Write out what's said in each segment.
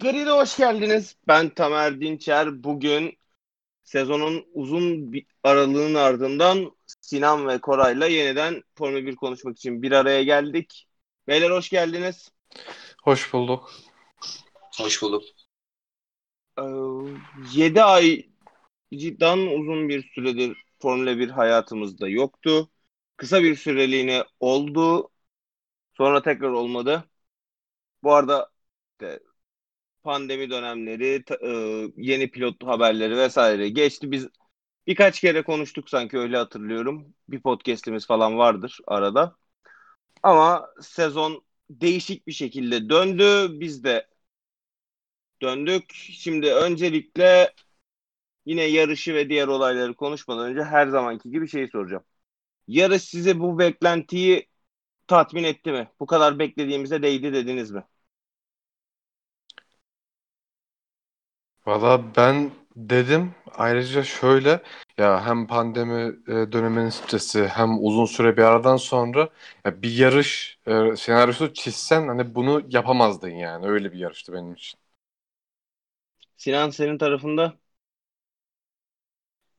Grid'e hoş geldiniz. Ben Tamer Dinçer. Bugün sezonun uzun bir aralığın ardından Sinan ve Koray'la yeniden Formula 1 konuşmak için bir araya geldik. Beyler hoş geldiniz. Hoş bulduk. Hoş bulduk. Ee, 7 ay cidden uzun bir süredir Formula 1 hayatımızda yoktu. Kısa bir süreliğine oldu. Sonra tekrar olmadı. Bu arada pandemi dönemleri, e, yeni pilot haberleri vesaire geçti. Biz birkaç kere konuştuk sanki öyle hatırlıyorum. Bir podcast'imiz falan vardır arada. Ama sezon değişik bir şekilde döndü. Biz de döndük. Şimdi öncelikle yine yarışı ve diğer olayları konuşmadan önce her zamanki gibi şeyi soracağım. Yarış size bu beklentiyi tatmin etti mi? Bu kadar beklediğimize değdi dediniz mi? Valla ben dedim ayrıca şöyle ya hem pandemi e, döneminin stresi hem uzun süre bir aradan sonra ya bir yarış e, senaryosu çizsen hani bunu yapamazdın yani öyle bir yarıştı benim için. Sinan senin tarafında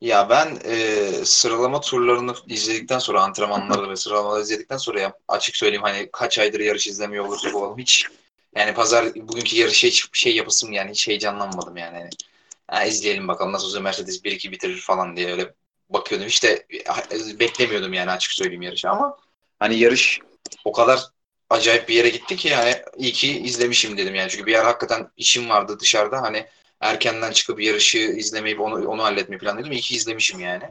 Ya ben e, sıralama turlarını izledikten sonra antrenmanları ve sıralamaları izledikten sonra ya, açık söyleyeyim hani kaç aydır yarış izlemiyor olursak olalım hiç yani pazar bugünkü yarışa hiç şey yapasım yani hiç heyecanlanmadım yani. Hani, ha, izleyelim bakalım nasıl olsa Mercedes 1-2 bitirir falan diye öyle bakıyordum. Hiç beklemiyordum yani açık söyleyeyim yarışı ama hani yarış o kadar acayip bir yere gitti ki yani iyi ki izlemişim dedim yani. Çünkü bir yer hakikaten işim vardı dışarıda hani erkenden çıkıp yarışı izlemeyip onu onu halletmeyi planlıyordum. İyi ki izlemişim yani.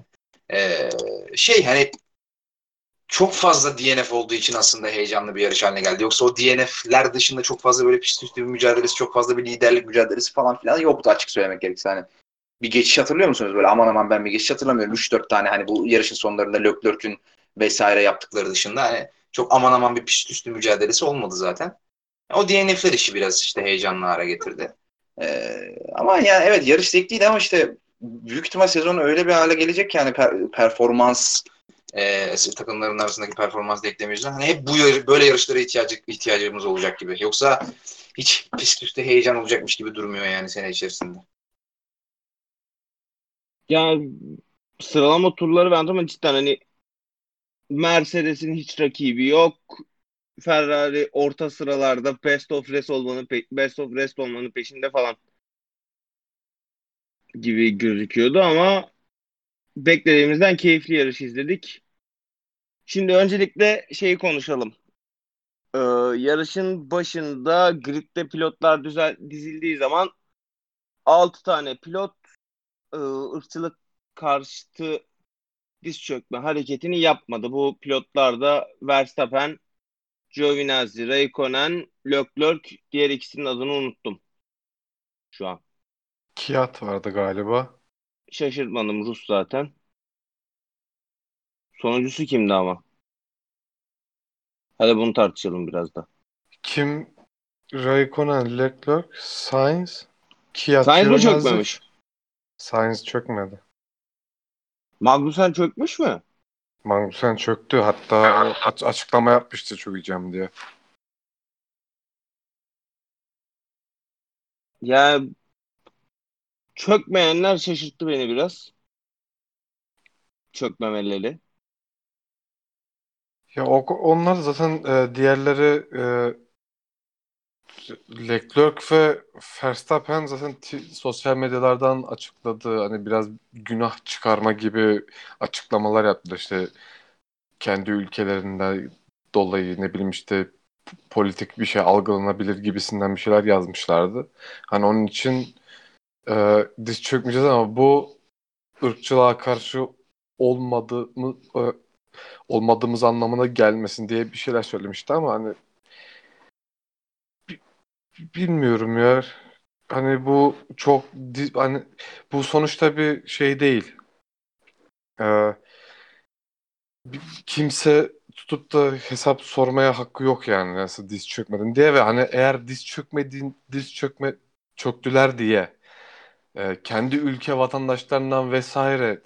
Ee, şey hani çok fazla DNF olduğu için aslında heyecanlı bir yarış haline geldi. Yoksa o DNF'ler dışında çok fazla böyle pist üstü bir mücadelesi, çok fazla bir liderlik mücadelesi falan filan yoktu açık söylemek gerekirse. Hani bir geçiş hatırlıyor musunuz? Böyle aman aman ben bir geçiş hatırlamıyorum. 3-4 tane hani bu yarışın sonlarında Leclerc'ün vesaire yaptıkları dışında hani çok aman aman bir pist üstü mücadelesi olmadı zaten. O DNF'ler işi biraz işte heyecanlı hale getirdi. Ee, ama yani evet yarış zevkliydi ama işte büyük ihtimal sezon öyle bir hale gelecek ki yani per- performans e, takımların arasındaki performans denklemi yüzünden hani hep bu böyle yarışlara ihtiyacı, ihtiyacımız olacak gibi. Yoksa hiç pist üstü heyecan olacakmış gibi durmuyor yani sene içerisinde. yani sıralama turları ben ama cidden hani Mercedes'in hiç rakibi yok. Ferrari orta sıralarda best of race olmanın best of rest olmanın peşinde falan gibi gözüküyordu ama beklediğimizden keyifli yarış izledik. Şimdi öncelikle şeyi konuşalım. Ee, yarışın başında gridde pilotlar düzel dizildiği zaman 6 tane pilot e, ırkçılık karşıtı diz çökme hareketini yapmadı. Bu pilotlar da Verstappen, Giovinazzi, Raikkonen, Leclerc, diğer ikisinin adını unuttum şu an. Kiat vardı galiba. Şaşırtmadım Rus zaten. Sonuncusu kimdi ama? Hadi bunu tartışalım biraz da. Kim? Raikkonen, Leclerc, Sainz, Kiat, Sainz mi çökmemiş? Sainz çökmedi. Magnussen çökmüş mü? Magnussen çöktü. Hatta o aç- açıklama yapmıştı çökeceğim diye. Ya çökmeyenler şaşırttı beni biraz. Çökmemeleri. Ya o, onlar zaten e, diğerleri e, Leclerc ve Verstappen zaten sosyal medyalardan açıkladı. Hani biraz günah çıkarma gibi açıklamalar yaptılar. İşte kendi ülkelerinden dolayı ne bileyim işte politik bir şey algılanabilir gibisinden bir şeyler yazmışlardı. Hani onun için e, diz çökmeyeceğiz ama bu ırkçılığa karşı olmadığımı e, olmadığımız anlamına gelmesin diye bir şeyler söylemişti ama hani bi- bilmiyorum ya. Hani bu çok hani bu sonuçta bir şey değil. Ee, kimse tutup da hesap sormaya hakkı yok yani nasıl diz çökmedin diye ve hani eğer diz çökmediğin diz çökme çöktüler diye e, kendi ülke vatandaşlarından vesaire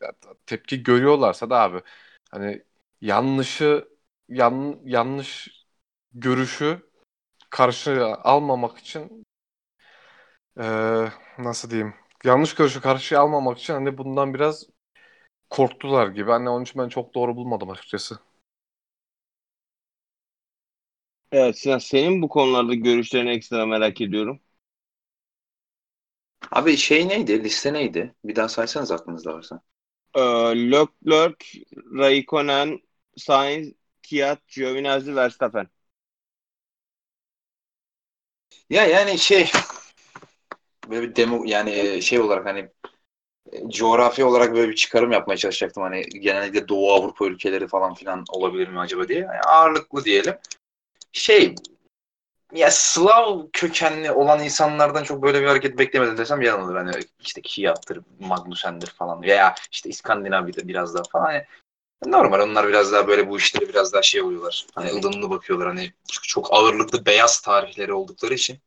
tepki görüyorlarsa da abi hani yanlışı yan, yanlış görüşü karşı almamak için Ee, nasıl diyeyim? Yanlış görüşü karşıya almamak için hani bundan biraz korktular gibi. Hani onun için ben çok doğru bulmadım açıkçası. Evet Sinan senin bu konularda görüşlerini ekstra merak ediyorum. Abi şey neydi? Liste neydi? Bir daha saysanız aklınızda varsa. Ee, Leclerc, Raikkonen, Sainz, Kvyat, Giovinazzi, Verstappen. Ya yani şey böyle bir demo yani şey olarak hani coğrafi olarak böyle bir çıkarım yapmaya çalışacaktım. Hani genellikle Doğu Avrupa ülkeleri falan filan olabilir mi acaba diye. Yani ağırlıklı diyelim. Şey ya Slav kökenli olan insanlardan çok böyle bir hareket beklemedim desem yalan olur. Hani işte Kiyat'tır, Magnussen'dir falan veya işte İskandinavya'da biraz daha falan. Hani normal onlar biraz daha böyle bu işlere biraz daha şey oluyorlar. Hani ılımlı bakıyorlar. Hani çok ağırlıklı beyaz tarihleri oldukları için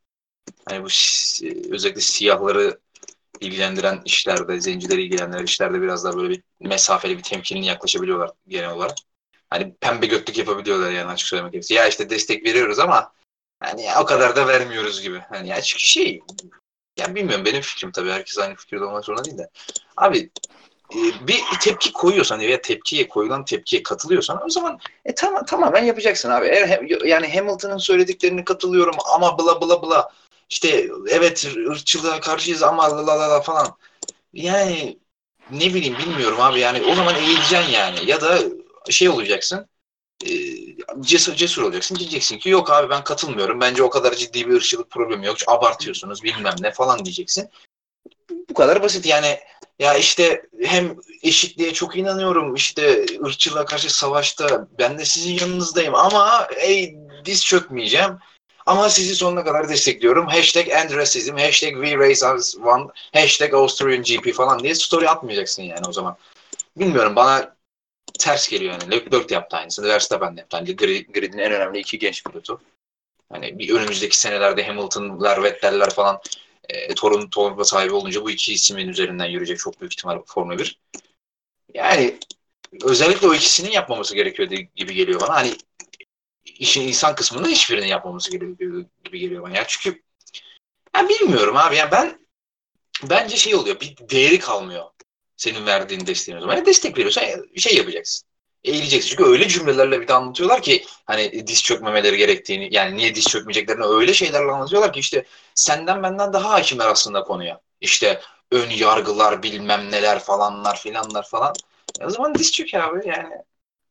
hani bu si- özellikle siyahları ilgilendiren işlerde, zencileri ilgilendiren işlerde biraz daha böyle bir mesafeli bir temkinli yaklaşabiliyorlar genel olarak. Hani pembe götlük yapabiliyorlar yani açık söylemek gerekirse. Ya işte destek veriyoruz ama hani o kadar da vermiyoruz gibi. Hani ya çünkü şey ya bilmiyorum benim fikrim tabii herkes aynı fikirde olmak zorunda değil de. Abi e, bir tepki koyuyorsan veya tepkiye koyulan tepkiye katılıyorsan o zaman e, tamam tamamen yapacaksın abi. Yani Hamilton'ın söylediklerini katılıyorum ama bla bla bla. İşte evet ırkçılığa karşıyız ama la la la falan. Yani ne bileyim bilmiyorum abi. Yani o zaman eğileceksin yani. Ya da şey olacaksın e, cesur, cesur olacaksın. Diyeceksin ki yok abi ben katılmıyorum. Bence o kadar ciddi bir ırkçılık problemi yok. Abartıyorsunuz bilmem ne falan diyeceksin. Bu kadar basit. Yani ya işte hem eşitliğe çok inanıyorum işte ırkçılığa karşı savaşta ben de sizin yanınızdayım ama ey diz çökmeyeceğim. Ama sizi sonuna kadar destekliyorum. Hashtag end racism, hashtag we raise as one, hashtag Australian GP falan diye story atmayacaksın yani o zaman. Bilmiyorum bana ters geliyor yani. Leclerc de yaptı aynısını. Verstappen de yaptı. Hani grid, gridin en önemli iki genç pilotu. Hani bir önümüzdeki senelerde Hamilton'lar, Vettel'ler falan e, torun torunla sahibi olunca bu iki ismin üzerinden yürüyecek çok büyük ihtimal Formula 1. Yani özellikle o ikisinin yapmaması gerekiyor gibi geliyor bana. Hani işin insan kısmında hiçbirinin yapmaması gerekiyor gibi geliyor bana. Yani çünkü ya bilmiyorum abi. Yani ben bence şey oluyor. Bir değeri kalmıyor senin verdiğin desteğin o zaman. Yani destek veriyorsan şey yapacaksın. Eğileceksin. Çünkü öyle cümlelerle bir de anlatıyorlar ki hani diz çökmemeleri gerektiğini yani niye diz çökmeyeceklerini öyle şeylerle anlatıyorlar ki işte senden benden daha hakimler aslında konuya. İşte ön yargılar bilmem neler falanlar filanlar falan. E o zaman diz çök abi yani.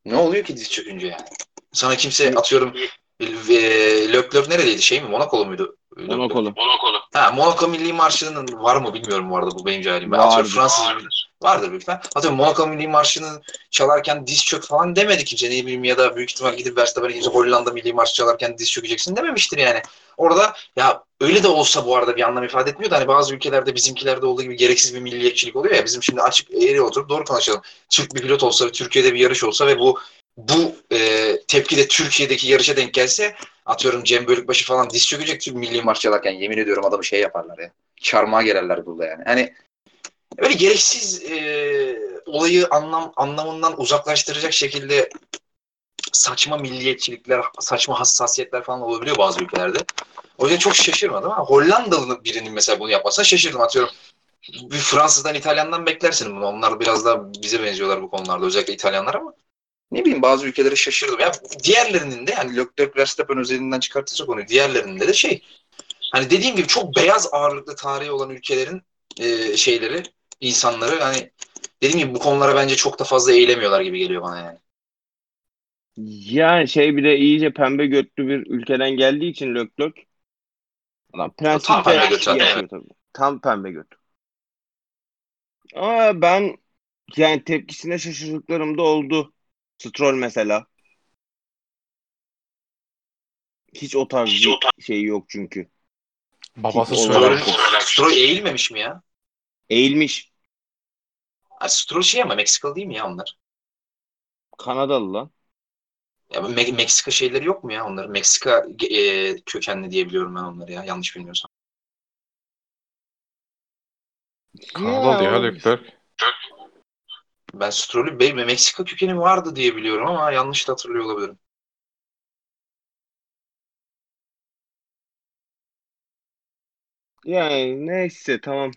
Ne oluyor ki diz çökünce yani? Sana kimse atıyorum Leclerc neredeydi? Şey mi? Monaco'lu muydu? Monaco'lu. Monaco'lu. Ha, Monaco Milli Marşı'nın var mı bilmiyorum bu arada bu benim cahilim. Ben Vardır. atıyorum Fransız vardır büyük ihtimal. Atıyorum Monaco Milli Marşı'nı çalarken diz çök falan demedi kimse ne bileyim ya da büyük ihtimal gidip Verstappen'e kimse Hollanda Milli Marşı çalarken diz çökeceksin dememiştir yani. Orada ya öyle de olsa bu arada bir anlam ifade etmiyor da hani bazı ülkelerde bizimkilerde olduğu gibi gereksiz bir milliyetçilik oluyor ya bizim şimdi açık eğri oturup doğru konuşalım. Türk bir pilot olsa ve Türkiye'de bir yarış olsa ve bu bu e, tepki de Türkiye'deki yarışa denk gelse atıyorum Cem Bölükbaşı falan diz çökecek Türk milli marş çalarken yemin ediyorum adamı şey yaparlar ya. Çarmıha gererler burada yani. Hani öyle gereksiz e, olayı anlam anlamından uzaklaştıracak şekilde saçma milliyetçilikler, saçma hassasiyetler falan olabiliyor bazı ülkelerde. O yüzden çok şaşırmadım ama Hollandalı birinin mesela bunu yapmasına şaşırdım. Atıyorum bir Fransızdan, İtalyandan beklersin bunu. Onlar biraz da bize benziyorlar bu konularda. Özellikle İtalyanlar ama ne bileyim bazı ülkelere şaşırdım. Ya diğerlerinin de yani Leclerc Verstappen özelinden çıkartırsak konuyu diğerlerinde de şey hani dediğim gibi çok beyaz ağırlıklı tarihi olan ülkelerin e, şeyleri insanları hani dediğim gibi bu konulara bence çok da fazla eğilemiyorlar gibi geliyor bana yani. Yani şey bir de iyice pembe götlü bir ülkeden geldiği için Leclerc Adam prensip Tam pembe göt tabii. Tam pembe göt. Ama ben yani tepkisine şaşırdıklarım da oldu. Stroll mesela. Hiç o tarz Hiç bir o tarz- şey yok çünkü. Babası Stroll eğilmemiş mi ya? Eğilmiş. Ha, Stroll şey ama Meksikalı değil mi ya onlar? Kanadalı lan. Ya Me- Meksika şeyleri yok mu ya onların? Meksika e, kökenli diye biliyorum ben onları ya yanlış bilmiyorsam. Kanadalı ya Leclerc. Ben Stroll'ü benim Meksika kökeni vardı diye biliyorum ama yanlış da hatırlıyor olabilirim. Yani neyse tamam.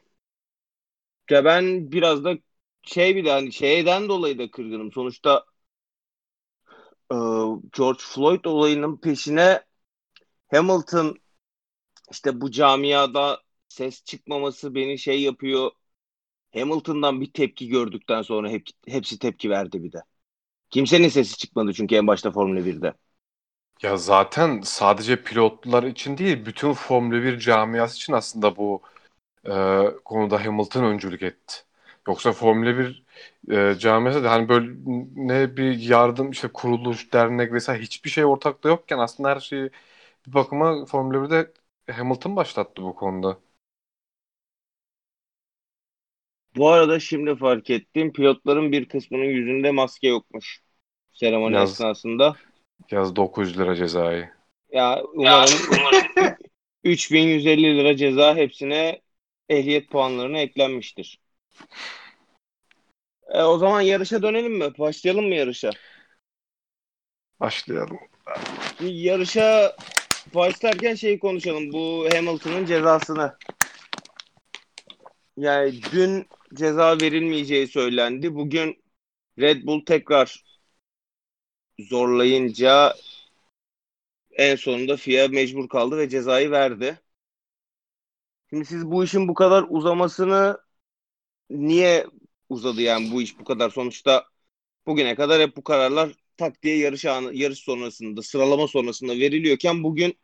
Ya ben biraz da şey bir de hani şeyden dolayı da kırgınım. Sonuçta e, George Floyd olayının peşine Hamilton işte bu camiada ses çıkmaması beni şey yapıyor. Hamilton'dan bir tepki gördükten sonra hep, hepsi tepki verdi bir de. Kimsenin sesi çıkmadı çünkü en başta Formula 1'de. Ya zaten sadece pilotlar için değil, bütün Formula 1 camiası için aslında bu e, konuda Hamilton öncülük etti. Yoksa Formula 1 e, camiası da hani böyle ne bir yardım işte kuruluş, dernek vesaire hiçbir şey ortakta yokken aslında her şeyi bir bakıma Formula 1'de Hamilton başlattı bu konuda. Bu arada şimdi fark ettim pilotların bir kısmının yüzünde maske yokmuş seremoni Yaz. esnasında. Yaz 900 lira cezayı. Ya umarım 3150 lira ceza hepsine ehliyet puanlarına eklenmiştir. E, o zaman yarışa dönelim mi? Başlayalım mı yarışa? Başlayalım. Yarışa başlarken şeyi konuşalım. Bu Hamilton'ın cezasını. Yani dün ceza verilmeyeceği söylendi. Bugün Red Bull tekrar zorlayınca en sonunda FIA mecbur kaldı ve cezayı verdi. Şimdi siz bu işin bu kadar uzamasını niye uzadı yani bu iş bu kadar sonuçta bugüne kadar hep bu kararlar tak diye yarış anı, yarış sonrasında sıralama sonrasında veriliyorken bugün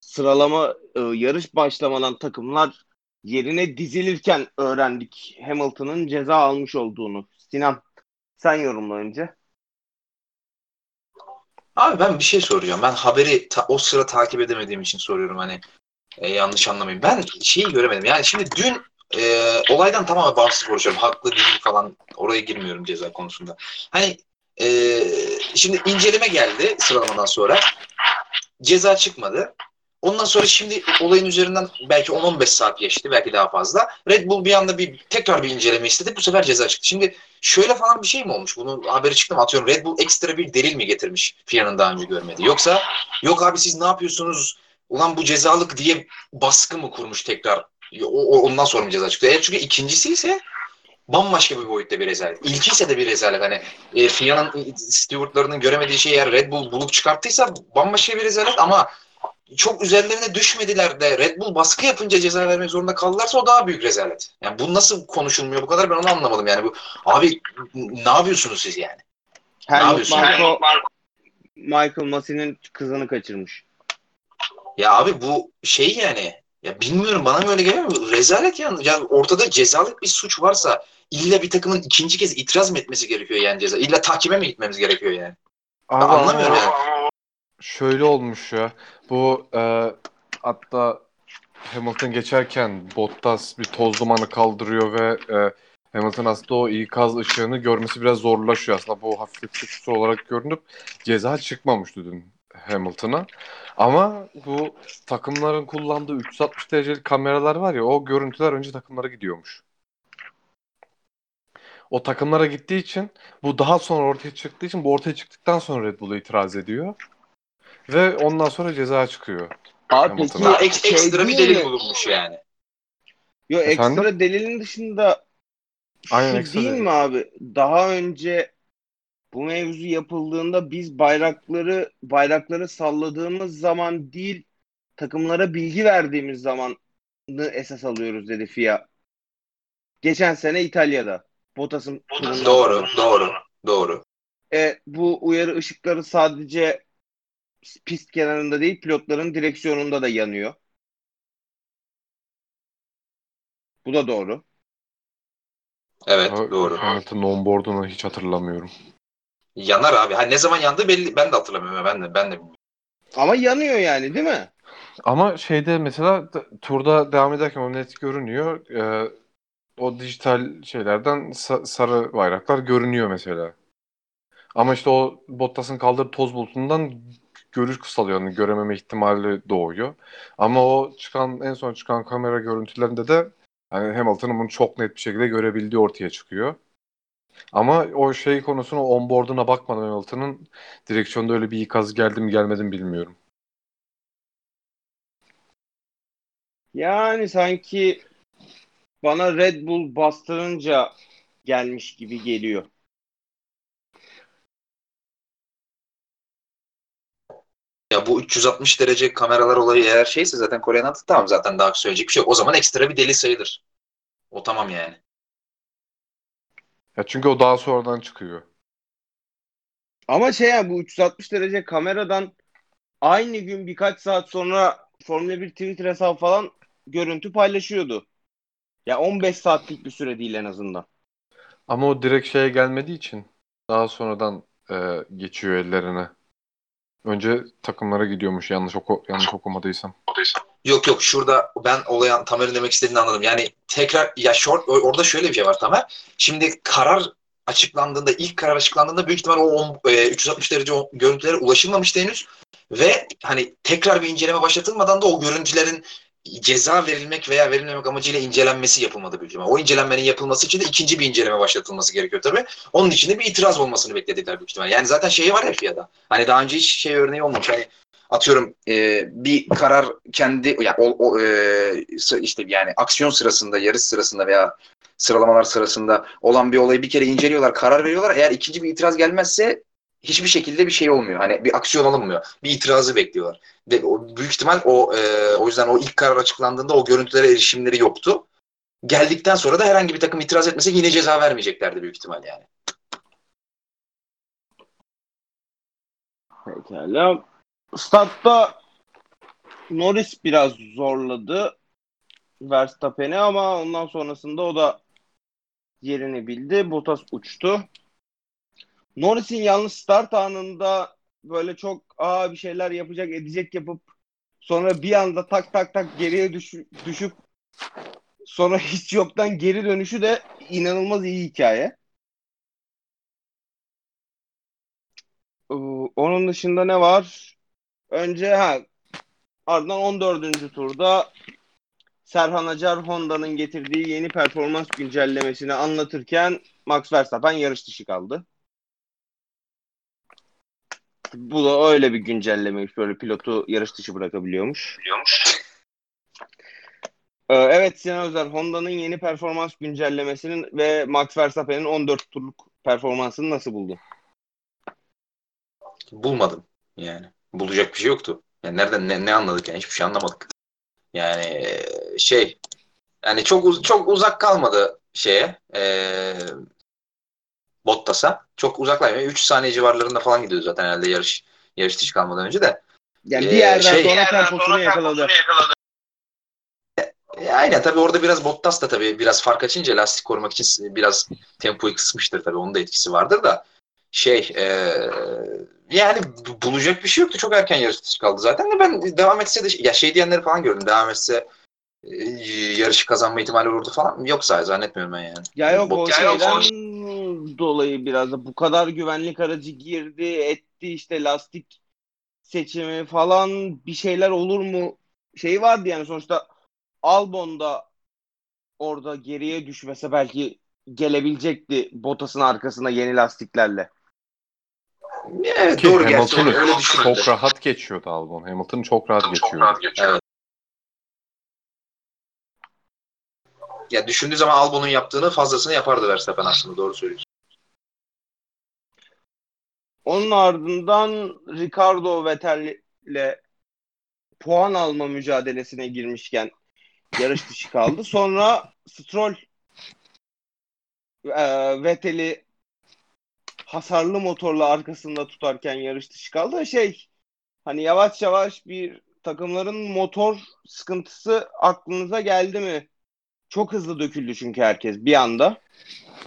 sıralama e, yarış başlamadan takımlar yerine dizilirken öğrendik Hamilton'ın ceza almış olduğunu. Sinan sen yorumla önce. Abi ben bir şey soracağım. Ben haberi ta- o sıra takip edemediğim için soruyorum hani e, yanlış anlamayın. Ben şeyi göremedim. Yani şimdi dün e, olaydan tamamen bağımsız konuşuyorum. Haklı değil falan oraya girmiyorum ceza konusunda. Hani e, şimdi inceleme geldi sıralamadan sonra. Ceza çıkmadı. Ondan sonra şimdi olayın üzerinden belki 10-15 saat geçti. Belki daha fazla. Red Bull bir anda bir tekrar bir inceleme istedi. Bu sefer ceza çıktı. Şimdi şöyle falan bir şey mi olmuş? Bunun haberi çıktı mı? Atıyorum Red Bull ekstra bir delil mi getirmiş FIA'nın daha önce görmediği? Yoksa yok abi siz ne yapıyorsunuz? Ulan bu cezalık diye baskı mı kurmuş tekrar? O, ondan çıktı? Eğer çünkü ikincisi ise bambaşka bir boyutta bir rezalet. İlki ise de bir rezalet. Hani e, FIA'nın stewardlarının göremediği şeyi eğer Red Bull bulup çıkarttıysa bambaşka bir rezalet ama çok üzerlerine düşmediler de Red Bull baskı yapınca ceza vermek zorunda kaldılarsa o daha büyük rezalet. Yani bu nasıl konuşulmuyor bu kadar ben onu anlamadım yani bu abi ne yapıyorsunuz siz yani? Helmut yapıyorsun? Marko Michael Massey'nin kızını kaçırmış. Ya abi bu şey yani ya bilmiyorum bana mı öyle geliyor mu? Rezalet yani. yani ortada cezalık bir suç varsa illa bir takımın ikinci kez itiraz mı etmesi gerekiyor yani ceza? İlla tahkime mi gitmemiz gerekiyor yani? Ben Abi anlamıyorum ama yani. Şöyle olmuş ya. Bu e, hatta Hamilton geçerken Bottas bir toz dumanı kaldırıyor ve e, Hamilton aslında o ikaz ışığını görmesi biraz zorlaşıyor. Aslında bu hafif suçlu olarak görünüp ceza çıkmamıştı dün Hamilton'a. Ama bu takımların kullandığı 360 derecelik kameralar var ya o görüntüler önce takımlara gidiyormuş. O takımlara gittiği için bu daha sonra ortaya çıktığı için bu ortaya çıktıktan sonra Red Bull'a itiraz ediyor. Ve ondan sonra ceza çıkıyor. Abi peki. Ya ek- şey ekstra bir delil bulunmuş yani. Yo Efendim? ekstra delilin dışında şu Aynen, ekstra değil delil. mi abi? Daha önce bu mevzu yapıldığında biz bayrakları bayrakları salladığımız zaman değil takımlara bilgi verdiğimiz zamanı esas alıyoruz dedi FIA. Geçen sene İtalya'da. Bottas'ın Doğru, sonra. doğru, doğru. E, bu uyarı ışıkları sadece pist kenarında değil pilotların direksiyonunda da yanıyor. Bu da doğru. Evet, doğru. Hamilton'ın onboard'unu hiç hatırlamıyorum. Yanar abi. Ha ne zaman yandı belli ben de hatırlamıyorum. Ben de ben de bilmiyorum. Ama yanıyor yani değil mi? Ama şeyde mesela turda devam ederken o net görünüyor. Ee, o dijital şeylerden sa- sarı bayraklar görünüyor mesela. Ama işte o Bottas'ın kaldırdığı toz bulutundan görüş kısalıyor. Yani görememe ihtimali doğuyor. Ama o çıkan en son çıkan kamera görüntülerinde de hani Hamilton'ın bunu çok net bir şekilde görebildiği ortaya çıkıyor. Ama o şey konusuna onboard'una bakmadan Hamilton'ın direksiyonda öyle bir ikaz geldi mi gelmedi mi bilmiyorum. Yani sanki bana Red Bull bastırınca gelmiş gibi geliyor. Ya bu 360 derece kameralar olayı eğer şeyse zaten Kore'nin atı tamam zaten daha söyleyecek bir şey yok. O zaman ekstra bir deli sayılır. O tamam yani. Ya çünkü o daha sonradan çıkıyor. Ama şey yani bu 360 derece kameradan aynı gün birkaç saat sonra Formula 1 Twitter hesabı falan görüntü paylaşıyordu. Ya 15 saatlik bir süre değil en azından. Ama o direkt şeye gelmediği için daha sonradan e, geçiyor ellerine. Önce takımlara gidiyormuş yanlış oku yanlış okumadıysam. Yok yok şurada ben olayan Tamer'in demek istediğini anladım. Yani tekrar ya short orada şöyle bir şey var Tamer. Şimdi karar açıklandığında ilk karar açıklandığında büyük ihtimal o on- e, 360 derece görüntülere ulaşılmamıştı henüz ve hani tekrar bir inceleme başlatılmadan da o görüntülerin ceza verilmek veya verilmemek amacıyla incelenmesi yapılmadı büyük ihtimal. O incelenmenin yapılması için de ikinci bir inceleme başlatılması gerekiyor tabii. Onun için de bir itiraz olmasını beklediler büyük ihtimal. Yani zaten şeyi var ya FIA'da. Hani daha önce hiç şey örneği olmamış. Hani atıyorum e, bir karar kendi yani o, o, e, işte yani aksiyon sırasında, yarış sırasında veya sıralamalar sırasında olan bir olayı bir kere inceliyorlar, karar veriyorlar. Eğer ikinci bir itiraz gelmezse hiçbir şekilde bir şey olmuyor. Hani bir aksiyon alınmıyor. Bir itirazı bekliyorlar. Ve o, büyük ihtimal o e, o yüzden o ilk karar açıklandığında o görüntülere erişimleri yoktu. Geldikten sonra da herhangi bir takım itiraz etmese yine ceza vermeyeceklerdi büyük ihtimal yani. Pekala. Startta Norris biraz zorladı Verstappen'i ama ondan sonrasında o da yerini bildi. Bottas uçtu. Norris'in yalnız start anında böyle çok aa bir şeyler yapacak edecek yapıp sonra bir anda tak tak tak geriye düş- düşüp sonra hiç yoktan geri dönüşü de inanılmaz iyi hikaye. Ee, Onun dışında ne var? Önce ha ardından 14. turda Serhan Acar Honda'nın getirdiği yeni performans güncellemesini anlatırken Max Verstappen yarış dışı kaldı. Bu da öyle bir güncellemeymiş. Böyle pilotu yarış dışı bırakabiliyormuş. Ee, evet Sinan Özer Honda'nın yeni performans güncellemesinin ve Max Verstappen'in 14 turluk performansını nasıl buldun? Bulmadım yani. Bulacak bir şey yoktu. Yani nereden ne, ne anladık yani hiçbir şey anlamadık. Yani şey yani çok uz- çok uzak kalmadı şeye e, Bottas'a. Çok uzaklaşmıyor. 3 saniye civarlarında falan gidiyor zaten herhalde yarış yarış dışı kalmadan önce de. Yani Ee, bir yerden şey- sonra temposunu yakaladı. E, aynen tabii orada biraz Bottas da tabii biraz fark açınca lastik korumak için biraz tempoyu kısmıştır tabii onun da etkisi vardır da şey e, yani bu- bulacak bir şey yoktu çok erken yarış dışı kaldı zaten de ben devam etse de ya şey diyenleri falan gördüm devam etse e, yarışı kazanma ihtimali olurdu falan yok zaten zannetmiyorum ben yani. Ya yok o Bot- şeyden dolayı biraz da bu kadar güvenlik aracı girdi, etti işte lastik seçimi falan bir şeyler olur mu şeyi vardı yani sonuçta Albon da orada geriye düşmese belki gelebilecekti Bottas'ın arkasına yeni lastiklerle. Evet, Ki doğru gerçi öyle düşünüldü. çok rahat geçiyordu Albon. Hamilton'ı çok rahat geçiyordu. Evet. Ya düşündüğü zaman Albon'un yaptığını fazlasını yapardı Verstappen aslında doğru söylüyorsun. Onun ardından Ricardo Vettel'le puan alma mücadelesine girmişken yarış dışı kaldı. Sonra Stroll e, Vettel'i hasarlı motorla arkasında tutarken yarış dışı kaldı. Şey hani yavaş yavaş bir takımların motor sıkıntısı aklınıza geldi mi? Çok hızlı döküldü çünkü herkes bir anda.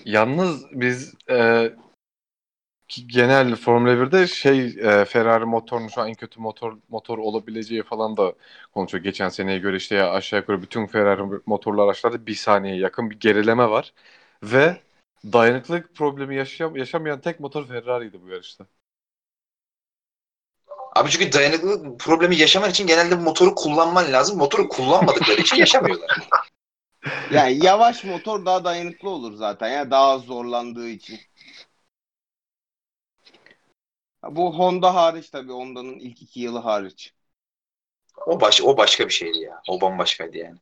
Yalnız biz e, genel Formula 1'de şey e, Ferrari motorunun şu an en kötü motor motor olabileceği falan da konuşuyor. Geçen seneye göre işte ya aşağı yukarı bütün Ferrari motorlu araçlarda bir saniyeye yakın bir gerileme var. Ve dayanıklılık problemi yaşam, yaşamayan tek motor Ferrari'ydi bu yarışta. Abi çünkü dayanıklılık problemi yaşaman için genelde motoru kullanman lazım. Motoru kullanmadıkları için yaşamıyorlar. Yani yavaş motor daha dayanıklı olur zaten ya daha az zorlandığı için. Bu Honda hariç tabii Honda'nın ilk iki yılı hariç. O baş o başka bir şeydi ya. O bambaşkaydı yani.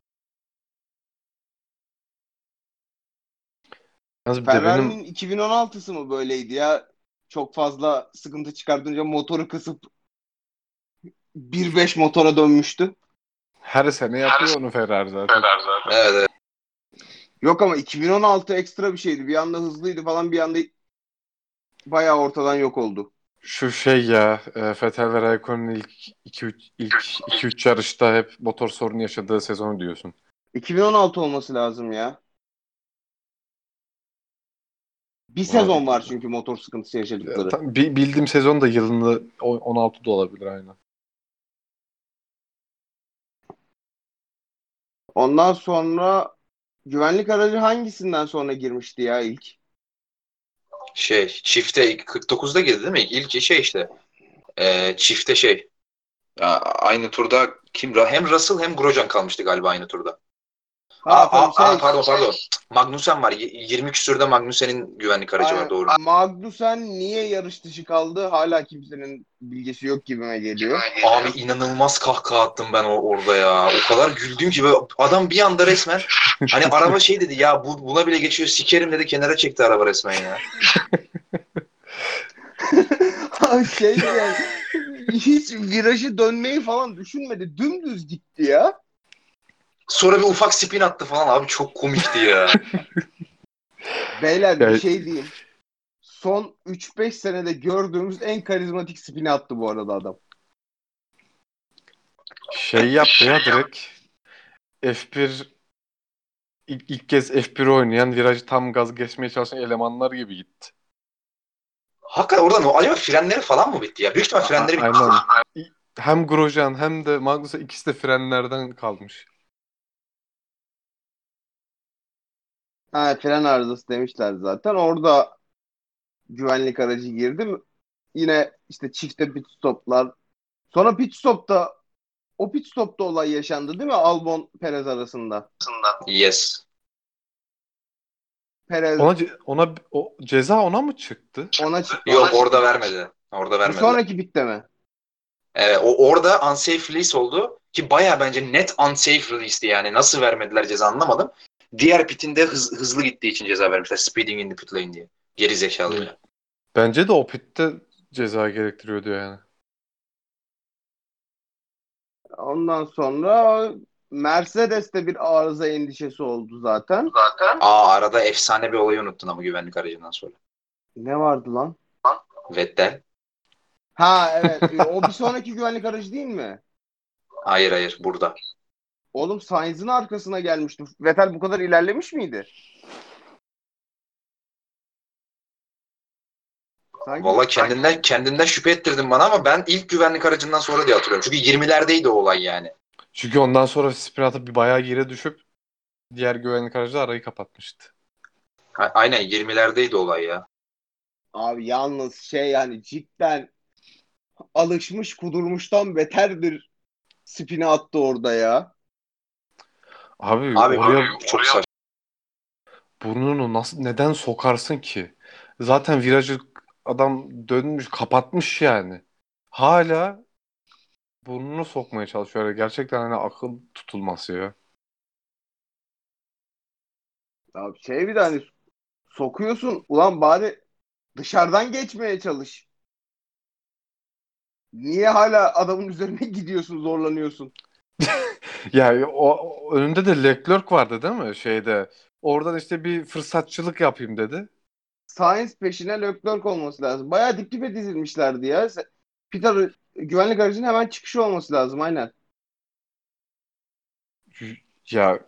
Yalnız bir de benim Ferrari'nin 2016'sı mı böyleydi ya? Çok fazla sıkıntı çıkartınca motoru kısıp 1.5 motora dönmüştü. her sene yapıyor onu Ferrari zaten. Evet, evet. Yok ama 2016 ekstra bir şeydi. Bir anda hızlıydı falan bir anda bayağı ortadan yok oldu. Şu şey ya, e, Vettel ve Raikkonen'in ilk 2-3 ilk 2-3 yarışta hep motor sorunu yaşadığı sezonu diyorsun. 2016 olması lazım ya. Bir sezon var çünkü motor sıkıntısı yaşadıkları. Tam bi- bildiğim sezon da yılında o- 16 da olabilir aynen. Ondan sonra güvenlik aracı hangisinden sonra girmişti ya ilk? Şey çifte 49'da girdi değil mi? İlk şey işte. Ee, çifte şey. Ya, aynı turda kim? Hem Russell hem Grosjean kalmıştı galiba aynı turda. Aa, tabii aa, şey- pardon pardon. Magnussen var. Y- 20 küsürde Magnussen'in güvenlik aracı Aynen. var doğru. Magnussen niye yarış dışı kaldı? Hala kimsenin bilgisi yok gibime geliyor. Abi inanılmaz kahkaha attım ben o- orada ya. O kadar güldüm ki böyle adam bir anda resmen hani araba şey dedi ya bu buna bile geçiyor sikerim dedi kenara çekti araba resmen ya. Abi şey yani hiç virajı dönmeyi falan düşünmedi. Dümdüz gitti ya. Sonra bir ufak spin attı falan abi çok komikti ya. Beyler bir şey diyeyim. Son 3-5 senede gördüğümüz en karizmatik spini attı bu arada adam. Şey yaptı ya direkt F1 ilk, ilk kez F1 oynayan virajı tam gaz geçmeye çalışan elemanlar gibi gitti. Hakikaten orada ne? Acaba frenleri falan mı bitti ya? Büyük ihtimal frenleri bitti. Aynen. Hem Grosjean hem de Magnussen ikisi de frenlerden kalmış. Ha fren arızası demişler zaten. Orada güvenlik aracı girdi. Yine işte çifte pit stoplar. Sonra pit stopta o pit stopta olay yaşandı değil mi? Albon Perez arasında. Yes. Perez Ona ce- ona o ceza ona mı çıktı? ona çıktı. Yok orada vermedi. Orada Bir vermedi. sonraki pitte mi? Evet, o orada unsafe release oldu ki baya bence net unsafe release'ti yani. Nasıl vermediler ceza anlamadım. Diğer pitinde hız, hızlı gittiği için ceza vermişler. Speeding in the pit lane diye. Geri zekalı. ya. Bence de o pitte ceza gerektiriyordu yani. Ondan sonra Mercedes'te bir arıza endişesi oldu zaten. Aa arada efsane bir olayı unuttun ama güvenlik aracından sonra. Ne vardı lan? Vettel. Ha evet. E, o bir sonraki güvenlik aracı değil mi? Hayır hayır burada. Oğlum Sainz'in arkasına gelmişti. Vettel bu kadar ilerlemiş miydi? Sanki Valla kendinden kendinden şüphe ettirdin bana ama ben ilk güvenlik aracından sonra diye hatırlıyorum. Çünkü 20'lerdeydi o olay yani. Çünkü ondan sonra spin atıp bir bayağı geri düşüp diğer güvenlik aracı arayı kapatmıştı. A- Aynen 20'lerdeydi olay ya. Abi yalnız şey yani cidden alışmış kudurmuştan beterdir spini attı orada ya. Abi, Abi oraya çok saçma. burnunu nasıl neden sokarsın ki? Zaten virajı adam dönmüş kapatmış yani. Hala burnunu sokmaya çalışıyor. Gerçekten hani akıl tutulması ya. Abi şey bir de hani sokuyorsun ulan bari dışarıdan geçmeye çalış. Niye hala adamın üzerine gidiyorsun zorlanıyorsun? Ya o, önünde de Leclerc vardı değil mi şeyde? Oradan işte bir fırsatçılık yapayım dedi. Sainz peşine Leclerc olması lazım. Bayağı dip dibe dizilmişlerdi ya. Peter güvenlik aracının hemen çıkışı olması lazım aynen. Ya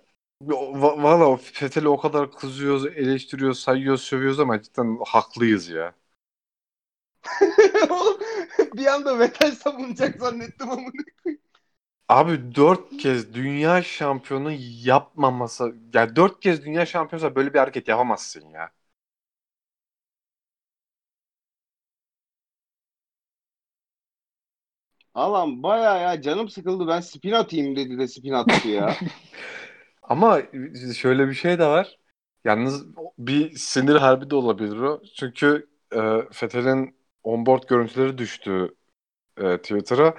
va- valla o Fethel'i o kadar kızıyoruz, eleştiriyoruz, sayıyoruz, sövüyoruz ama cidden haklıyız ya. Oğlum bir anda Vettel savunacak zannettim ama. Abi dört kez dünya şampiyonu yapmaması, ya dört kez dünya şampiyonu böyle bir hareket yapamazsın ya. Alan bayağı ya canım sıkıldı ben spin atayım dedi de spin attı ya. Ama şöyle bir şey de var. Yalnız bir sinir harbi de olabilir o. Çünkü e, Fethel'in onboard görüntüleri düştü e, Twitter'a.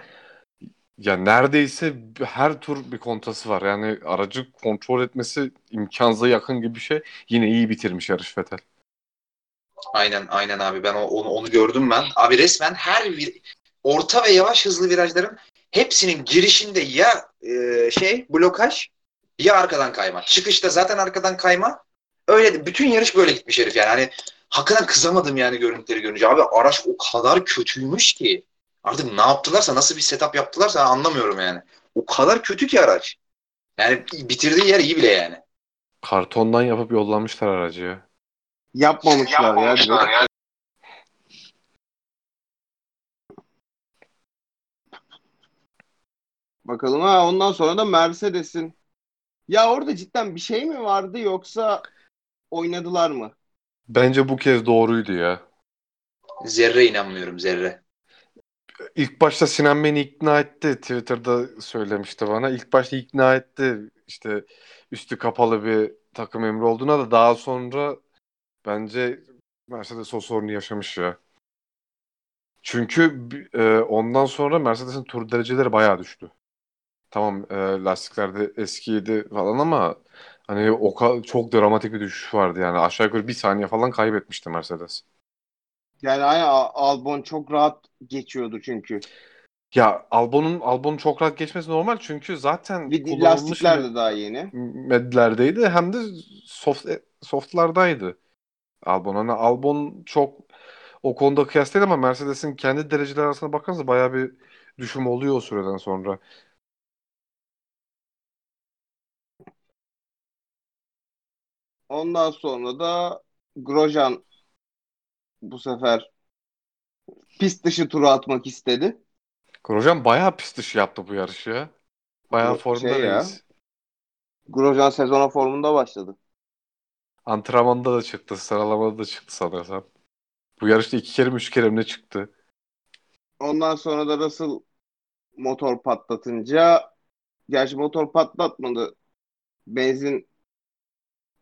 Ya neredeyse her tur bir kontası var. Yani aracı kontrol etmesi imkansıza yakın gibi bir şey. Yine iyi bitirmiş yarış Vettel. Aynen aynen abi ben onu onu gördüm ben. Abi resmen her bir orta ve yavaş hızlı virajların hepsinin girişinde ya e, şey blokaj ya arkadan kayma. Çıkışta zaten arkadan kayma. Öyle bütün yarış böyle gitmiş herif yani. Hani hakikaten kızamadım yani görüntüleri görünce. Abi araç o kadar kötüymüş ki. Artık ne yaptılarsa nasıl bir setup yaptılarsa anlamıyorum yani. O kadar kötü ki araç. Yani bitirdiği yer iyi bile yani. Kartondan yapıp yollamışlar aracı ya. Yapmamışlar, ya. direkt. Bakalım ha ondan sonra da Mercedes'in ya orada cidden bir şey mi vardı yoksa oynadılar mı? Bence bu kez doğruydu ya. Zerre inanmıyorum zerre. İlk başta Sinan beni ikna etti. Twitter'da söylemişti bana. İlk başta ikna etti. İşte üstü kapalı bir takım emri olduğuna da daha sonra bence Mercedes o sorunu yaşamış ya. Çünkü e, ondan sonra Mercedes'in tur dereceleri bayağı düştü. Tamam e, lastikler de eskiydi falan ama hani o çok dramatik bir düşüş vardı yani. Aşağı yukarı bir saniye falan kaybetmişti Mercedes. Yani Albon çok rahat geçiyordu çünkü. Ya Albon'un Albon'un çok rahat geçmesi normal çünkü zaten Bir lastikler de daha yeni. medlerdeydi hem de soft softlardaydı. Albon hani Albon çok o konuda kıyas değil ama Mercedes'in kendi dereceler arasına bakarsanız bayağı bir düşüm oluyor o süreden sonra. Ondan sonra da Grosjean bu sefer pist dışı turu atmak istedi. Grosjean bayağı pist dışı yaptı bu yarışı ya. Bayağı formda şey ya. reis. Grosjean sezona formunda başladı. Antrenmanda da çıktı, sıralamada da çıktı sanırsam. Bu yarışta iki kere mi üç kere mi ne çıktı? Ondan sonra da Russell motor patlatınca gerçi motor patlatmadı. Benzin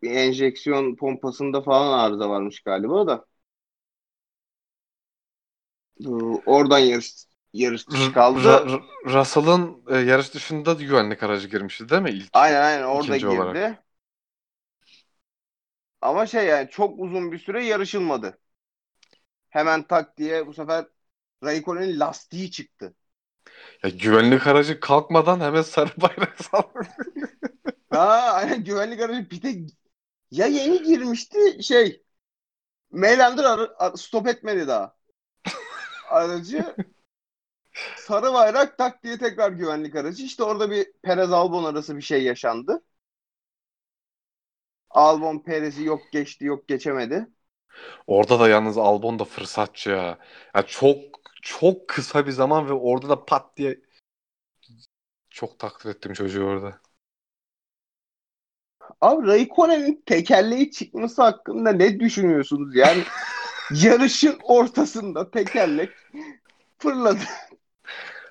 enjeksiyon pompasında falan arıza varmış galiba da. Ee, Oradan yarış yarış dışı kaldı. Ra- Ra- Russell'ın e, yarış dışında da güvenlik aracı girmişti değil mi ilk? Aynen aynen orada girdi. olarak. Ama şey yani çok uzun bir süre yarışılmadı. Hemen tak diye bu sefer Raikkonen'in lastiği çıktı. Ya güvenlik aracı kalkmadan hemen sarı bayrak saldı. Ha aynen güvenlik aracı pite ya yeni girmişti şey Meylander stop etmedi daha. Aracı sarı bayrak tak diye tekrar güvenlik aracı. İşte orada bir Perez Albon arası bir şey yaşandı. Albon Perez'i yok geçti yok geçemedi. Orada da yalnız Albon da fırsatçı ya. Ya çok çok kısa bir zaman ve orada da pat diye çok takdir ettim çocuğu orada. Abi Raikkonen'in tekerleği çıkması hakkında ne düşünüyorsunuz? Yani yarışın ortasında tekerlek fırladı.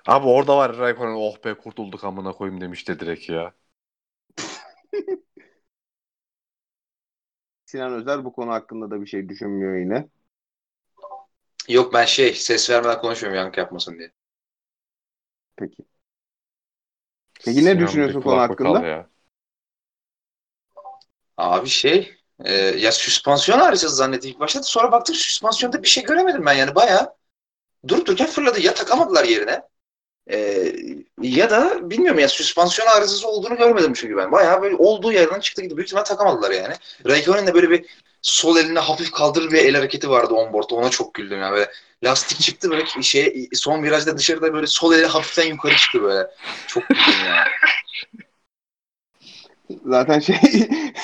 Abi orada var Raikkonen oh be kurtulduk amına koyayım demişti direkt ya. Sinan Özer bu konu hakkında da bir şey düşünmüyor yine. Yok ben şey ses vermeden konuşmuyorum yankı yapmasın diye. Peki. Peki ne Sinan düşünüyorsun konu hakkında? Ya. Abi şey e, ya süspansiyon arızası zannettim ilk başta sonra baktık süspansiyonda bir şey göremedim ben yani. Bayağı durup dururken fırladı. Ya takamadılar yerine. E, ya da bilmiyorum ya süspansiyon arızası olduğunu görmedim çünkü ben. Bayağı böyle olduğu yerden çıktı gitti. Büyük ihtimal takamadılar yani. Raikkonen'in de böyle bir sol elini hafif kaldırır bir el hareketi vardı onboard'da ona çok güldüm yani böyle lastik çıktı böyle şey son virajda dışarıda böyle sol eli hafiften yukarı çıktı böyle. Çok güldüm ya. Zaten şey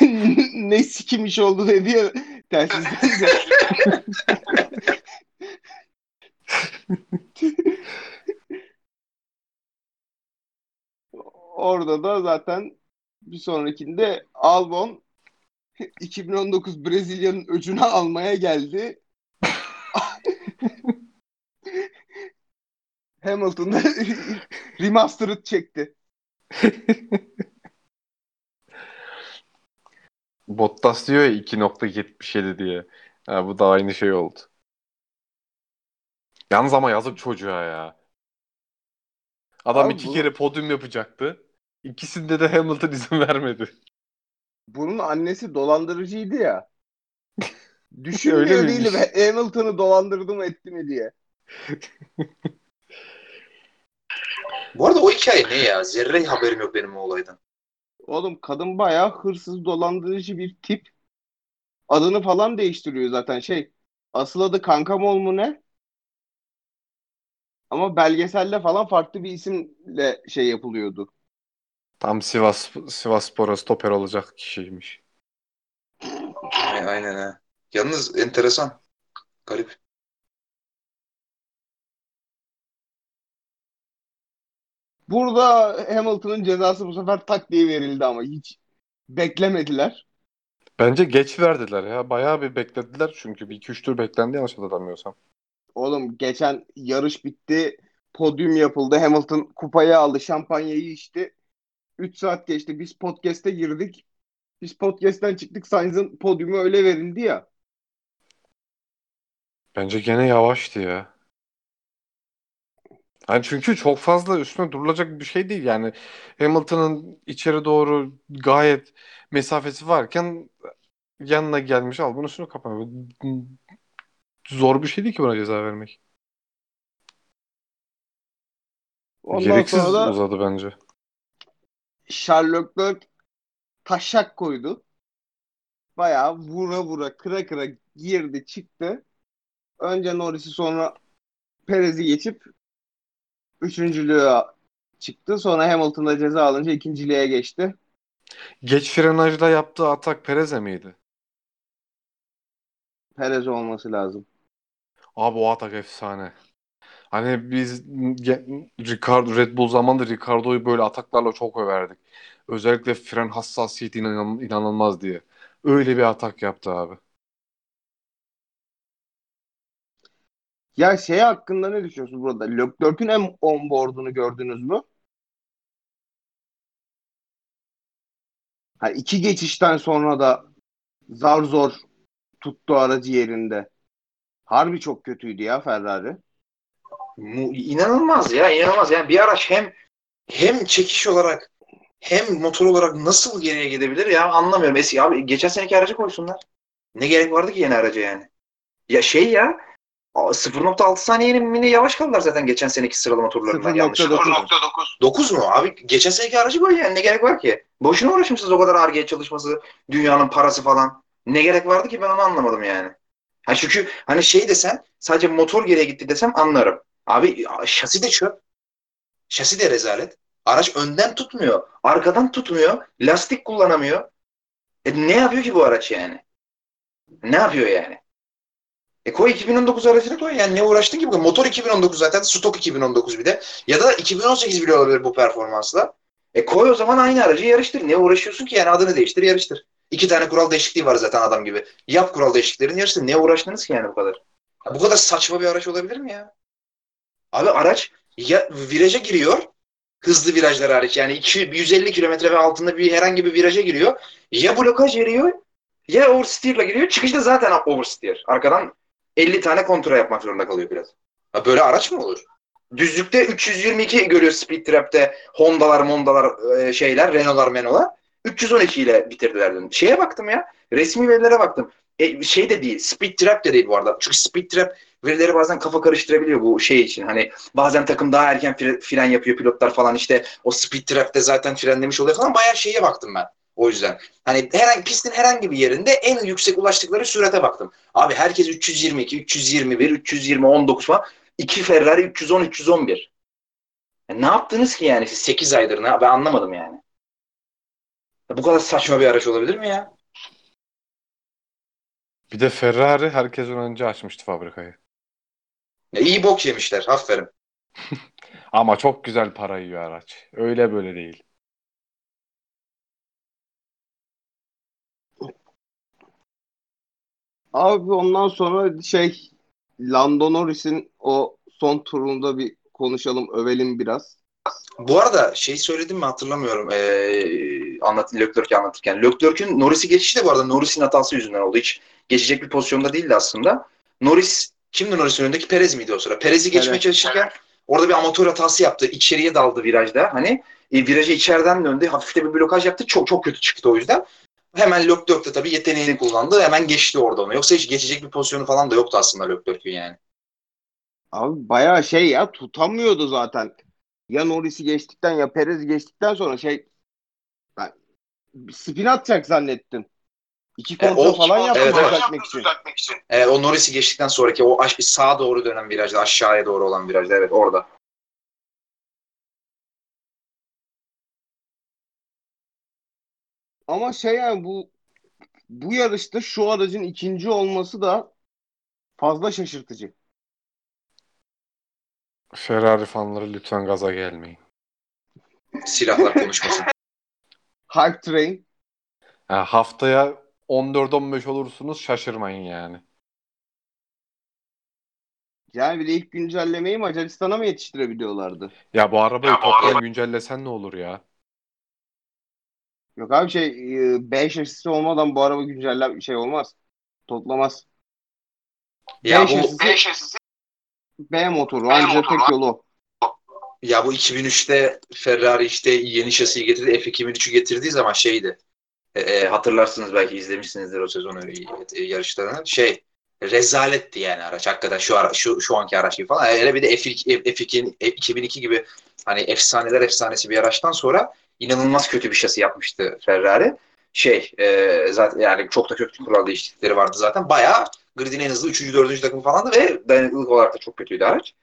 ne sikim oldu dedi ya telsizden de. Orada da zaten bir sonrakinde Albon 2019 Brezilya'nın öcünü almaya geldi. Hamilton'da remastered çekti. Bottas diyor ya 2.77 diye. Ha, bu da aynı şey oldu. Yalnız ama yazık çocuğa ya. Adam Abi iki bu- kere podyum yapacaktı. İkisinde de Hamilton izin vermedi. Bunun annesi dolandırıcıydı ya. Düşünmüyor Öyle değilim? Hamilton'ı dolandırdı mı etti mi diye. Bu arada o hikaye ne ya? Zerre haberim yok benim o olaydan. Oğlum kadın bayağı hırsız dolandırıcı bir tip. Adını falan değiştiriyor zaten şey. Asıl adı Kankamol mu ne? Ama belgeselde falan farklı bir isimle şey yapılıyordu. Tam Sivas Sivasspor'a stoper olacak kişiymiş. Ay- Aynen ha. Yalnız enteresan. Garip. Burada Hamilton'ın cezası bu sefer tak diye verildi ama hiç beklemediler. Bence geç verdiler ya. Bayağı bir beklediler çünkü bir iki üç tur beklendi yanlış hatırlamıyorsam. Oğlum geçen yarış bitti. Podyum yapıldı. Hamilton kupayı aldı. Şampanyayı içti. 3 saat geçti. Biz podcast'e girdik. Biz podcast'ten çıktık. Sainz'ın podyumu öyle verildi ya. Bence gene yavaştı ya. Yani çünkü çok fazla üstüne durulacak bir şey değil. Yani Hamilton'ın içeri doğru gayet mesafesi varken yanına gelmiş al bunu üstüne kapanıyor. Zor bir şey değil ki buna ceza vermek. Ondan Gereksiz sonra da uzadı bence. Charles Leclerc taşak koydu. Bayağı vura vura kıra kıra girdi çıktı. Önce Norris'i sonra Perez'i geçip üçüncülüğe çıktı. Sonra Hamilton'da ceza alınca ikinciliğe geçti. Geç frenajla yaptığı atak Perez'e miydi? Perez olması lazım. Abi o atak efsane. Hani biz Ricardo, Red Bull zamanında Ricardo'yu böyle ataklarla çok överdik. Özellikle fren hassasiyeti inan- inanılmaz diye. Öyle bir atak yaptı abi. Ya şey hakkında ne düşünüyorsunuz burada? Leclerc'ün en onboard'unu gördünüz mü? Ha, iki geçişten sonra da zar zor tuttu aracı yerinde. Harbi çok kötüydü ya Ferrari. İnanılmaz ya inanılmaz. Yani bir araç hem hem çekiş olarak hem motor olarak nasıl geriye gidebilir ya anlamıyorum. Eski abi geçen seneki aracı koysunlar. Ne gerek vardı ki yeni araca yani? Ya şey ya 0.6 saniyenin mini yavaş kaldılar zaten geçen seneki sıralama turlarından yanlış. 0.9. 9 mu? Abi geçen seneki aracı koy yani ne gerek var ki? Boşuna uğraşmışsınız o kadar Ar-Ge çalışması, dünyanın parası falan. Ne gerek vardı ki ben onu anlamadım yani. Ha çünkü hani şey desem sadece motor geriye gitti desem anlarım. Abi şasi de çöp. Şasi de rezalet. Araç önden tutmuyor. Arkadan tutmuyor. Lastik kullanamıyor. E ne yapıyor ki bu araç yani? Ne yapıyor yani? E koy 2019 aracını koy. Yani ne uğraştın ki? Motor 2019 zaten. Stok 2019 bir de. Ya da 2018 bile olabilir bu performansla. E koy o zaman aynı aracı yarıştır. Ne uğraşıyorsun ki yani adını değiştir yarıştır. İki tane kural değişikliği var zaten adam gibi. Yap kural değişikliklerini yarıştır. Ne uğraştınız ki yani bu kadar? Ya bu kadar saçma bir araç olabilir mi ya? Abi araç ya viraja giriyor. Hızlı virajlar hariç yani 200, 150 kilometre ve altında bir herhangi bir viraja giriyor. Ya blokaj veriyor ya oversteer'la giriyor. Çıkışta zaten oversteer. Arkadan 50 tane kontrol yapmak zorunda kalıyor biraz. Ya böyle araç mı olur? Düzlükte 322 görüyor Speed Trap'te Honda'lar, Monda'lar e, şeyler, Renault'lar, Meno'lar. 312 ile bitirdiler dün. Şeye baktım ya. Resmi verilere baktım. E, şey de değil. Speed Trap de değil bu arada. Çünkü Speed Trap verileri bazen kafa karıştırabiliyor bu şey için. Hani bazen takım daha erken fre- fren yapıyor pilotlar falan işte o Speed Trap'te zaten frenlemiş oluyor falan. Bayağı şeye baktım ben. O yüzden. Hani herhangi pistin herhangi bir yerinde en yüksek ulaştıkları sürate baktım. Abi herkes 322, 321, 320, 19 falan. İki Ferrari 310, 311. Ya ne yaptınız ki yani siz 8 aydır? Ne? Ben anlamadım yani. Ya bu kadar saçma bir araç olabilir mi ya? Bir de Ferrari herkesten önce açmıştı fabrikayı. ya iyi bok yemişler. Aferin. Ama çok güzel para yiyor araç. Öyle böyle değil. Abi ondan sonra şey Lando Norris'in o son turunda bir konuşalım, övelim biraz. Bu arada şey söyledim mi hatırlamıyorum. Ee, anlat, Leclerc'i anlatırken. Leclerc'in Norris'i geçişi de bu arada Norris'in hatası yüzünden oldu. Hiç geçecek bir pozisyonda değildi aslında. Norris kimdi Norris'in önündeki? Perez miydi o sıra? Perez'i geçmeye Perez. çalışırken Orada bir amatör hatası yaptı. İçeriye daldı virajda. Hani e, virajı içeriden döndü. Hafif de bir blokaj yaptı. Çok çok kötü çıktı o yüzden. Hemen Leclerc de tabii yeteneğini kullandı. Hemen geçti orada onu. Yoksa hiç geçecek bir pozisyonu falan da yoktu aslında Leclerc'ün yani. Abi bayağı şey ya tutamıyordu zaten. Ya Norris'i geçtikten ya Perez'i geçtikten sonra şey ben, spin atacak zannettim. İki E, kontrol o- falan yaptı evet, evet. düzeltmek için. E, o Norris'i geçtikten sonraki o aş- sağa doğru dönen virajda, aşağıya doğru olan virajda. Evet orada. Ama şey yani bu bu yarışta şu aracın ikinci olması da fazla şaşırtıcı. Ferrari fanları lütfen gaza gelmeyin. Silahlar konuşmasın. Hype Train Ha, haftaya 14-15 olursunuz şaşırmayın yani. yani bir de ilk güncellemeyi Macaristan'a mı yetiştirebiliyorlardı? Ya bu arabayı toplam güncellesen ne olur ya? Yok abi şey e, B şasisi olmadan bu araba güncelle şey olmaz. Toplamaz. ya B bu şasisi B motoru ancak tek yolu. ya bu 2003'te Ferrari işte yeni şasiyi getirdi. F2003'ü getirdiği zaman şeydi. E, e, hatırlarsınız belki izlemişsinizdir o sezonu e, yarışlarını. Şey rezaletti yani araç hakikaten şu ara, şu şu anki araç gibi falan. Hele bir de F2, F2 2002 gibi hani efsaneler efsanesi bir araçtan sonra inanılmaz kötü bir şasi yapmıştı Ferrari. Şey e, zaten yani çok da kötü kural değişiklikleri vardı zaten. Bayağı gridin en hızlı 3. 4. takım falandı ve dayanıklılık olarak da çok kötüydü araç.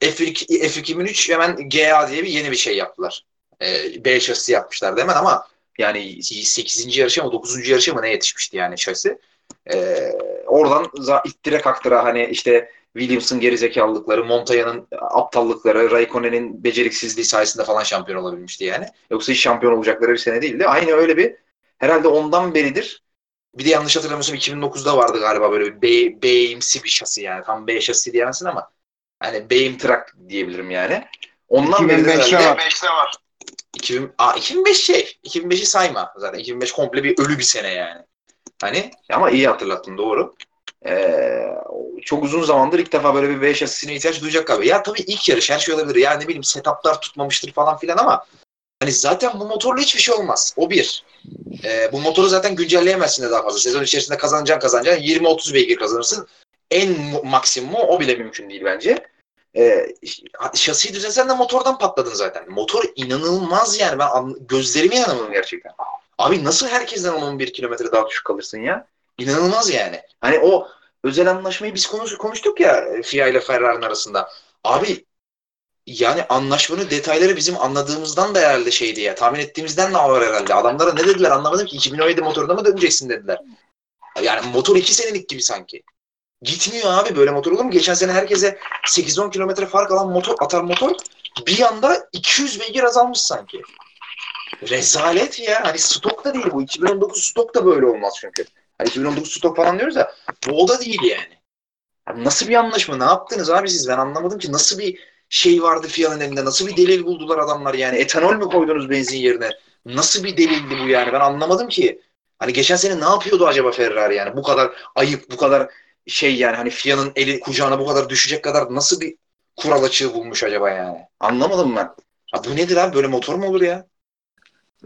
F2, F2003 hemen GA diye bir yeni bir şey yaptılar. E, B şasisi yapmışlardı hemen ama yani 8. yarışa mı 9. yarışa mı ne yetişmişti yani şasi. Ee, oradan za- ittire kaktıra hani işte Williams'ın gerizekalılıkları, Montaya'nın aptallıkları, Raikkonen'in beceriksizliği sayesinde falan şampiyon olabilmişti yani. Yoksa hiç şampiyon olacakları bir sene değildi. Aynı öyle bir herhalde ondan beridir bir de yanlış hatırlamıyorsam 2009'da vardı galiba böyle bir B, B'imsi bir şasi yani. Tam B şasi diyemezsin ama hani B'im trak diyebilirim yani. Ondan 2005'te herhalde- var. 2000, aa, 2005 şey. 2005'i sayma zaten. 2005 komple bir ölü bir sene yani. Hani ama iyi hatırlattın doğru. Ee, çok uzun zamandır ilk defa böyle bir V şasisine ihtiyaç duyacak galiba. Ya tabii ilk yarış her şey olabilir. Ya ne bileyim setuplar tutmamıştır falan filan ama hani zaten bu motorla hiçbir şey olmaz. O bir. Ee, bu motoru zaten güncelleyemezsin de daha fazla. Sezon içerisinde kazanacaksın kazanacaksın. 20-30 beygir kazanırsın. En mu- maksimumu o bile mümkün değil bence. Ee, şasiyi düzelsen de motordan patladın zaten. Motor inanılmaz yani. Ben gözlerime inanamadım gerçekten. Abi nasıl herkesten 10-11 kilometre daha düşük kalırsın ya? İnanılmaz yani. Hani o özel anlaşmayı biz konuş, konuştuk ya FIA ile Ferrari'nin arasında. Abi yani anlaşmanın detayları bizim anladığımızdan da herhalde şeydi ya. Tahmin ettiğimizden de ağır herhalde. Adamlara ne dediler anlamadım ki. 2017 motoruna mı döneceksin dediler. Yani motor 2 senelik gibi sanki. Gitmiyor abi böyle motor olur mu? Geçen sene herkese 8-10 kilometre fark alan motor atar motor bir anda 200 beygir azalmış sanki. Rezalet ya. Hani stok da değil bu. 2019 stok da böyle olmaz çünkü. Hani 2019 stok falan diyoruz ya. Bu o da değil yani. Abi nasıl bir anlaşma? Ne yaptınız abi siz? Ben anlamadım ki. Nasıl bir şey vardı FIA'nın elinde? Nasıl bir delil buldular adamlar yani? Etanol mü koydunuz benzin yerine? Nasıl bir delildi bu yani? Ben anlamadım ki. Hani geçen sene ne yapıyordu acaba Ferrari yani? Bu kadar ayıp, bu kadar şey yani hani FIA'nın eli kucağına bu kadar düşecek kadar nasıl bir kural açığı bulmuş acaba yani? Anlamadım ben. Ya bu nedir abi? Böyle motor mu olur ya?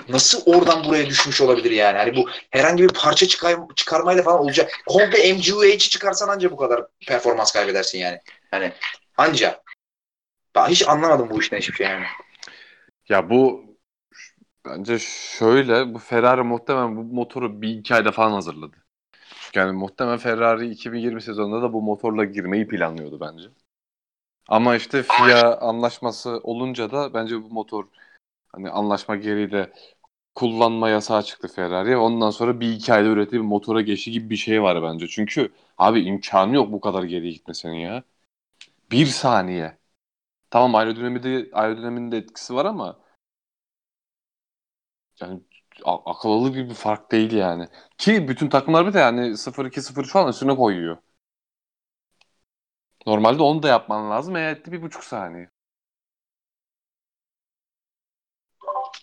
Nasıl oradan buraya düşmüş olabilir yani? Hani bu herhangi bir parça çıkar, çıkarmayla falan olacak. Komple MGUH'i çıkarsan anca bu kadar performans kaybedersin yani. Hani anca. Ben hiç anlamadım bu işten hiçbir şey yani. Ya bu bence şöyle bu Ferrari muhtemelen bu motoru bir iki ayda falan hazırladı. Çünkü yani muhtemelen Ferrari 2020 sezonunda da bu motorla girmeyi planlıyordu bence. Ama işte FIA anlaşması olunca da bence bu motor hani anlaşma gereği de kullanma yasağı çıktı Ferrari'ye. Ondan sonra bir iki ayda ürettiği bir motora geçişi gibi bir şey var bence. Çünkü abi imkanı yok bu kadar geriye gitmesinin ya. Bir saniye. Tamam aerodinamide, aerodinaminin de etkisi var ama yani a- akıl alır gibi bir fark değil yani. Ki bütün takımlar bir de yani 0-2-0 falan üstüne koyuyor. Normalde onu da yapman lazım. E etti bir buçuk saniye.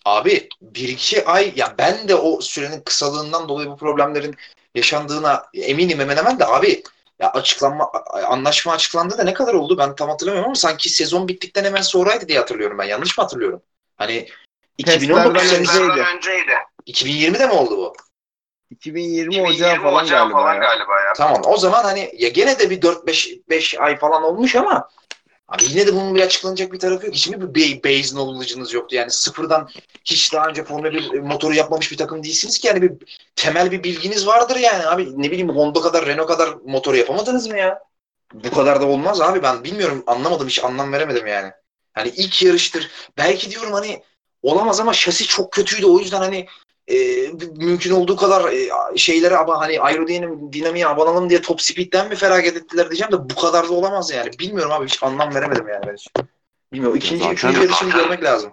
Abi bir iki ay ya ben de o sürenin kısalığından dolayı bu problemlerin yaşandığına eminim hemen hemen de abi ya açıklanma anlaşma açıklandı da ne kadar oldu ben tam hatırlamıyorum ama sanki sezon bittikten hemen sonraydı diye hatırlıyorum ben. Yanlış mı hatırlıyorum? Hani 2019 Testlerden senesi önceydi. 2020'de mi oldu bu? 2020 Ocağı falan galiba ya. Tamam o zaman hani ya gene de bir 4-5 5 ay falan olmuş ama abi yine de bunun bir açıklanacak bir tarafı yok. Hiç bir base knowledge'ınız yoktu? Yani sıfırdan hiç daha önce Formula 1 motoru yapmamış bir takım değilsiniz ki yani bir temel bir bilginiz vardır yani abi ne bileyim Honda kadar Renault kadar motoru yapamadınız mı ya? Bu kadar da olmaz abi ben bilmiyorum anlamadım hiç anlam veremedim yani. Hani ilk yarıştır belki diyorum hani olamaz ama şasi çok kötüydü o yüzden hani e, mümkün olduğu kadar e, şeylere ama hani aerodinamiğe abanalım diye top speed'den mi feragat ettiler diyeceğim de bu kadar da olamaz yani. Bilmiyorum abi hiç anlam veremedim yani ben hiç. Bilmiyorum. İkinci, Zaten- üçüncü yarışını görmek lazım.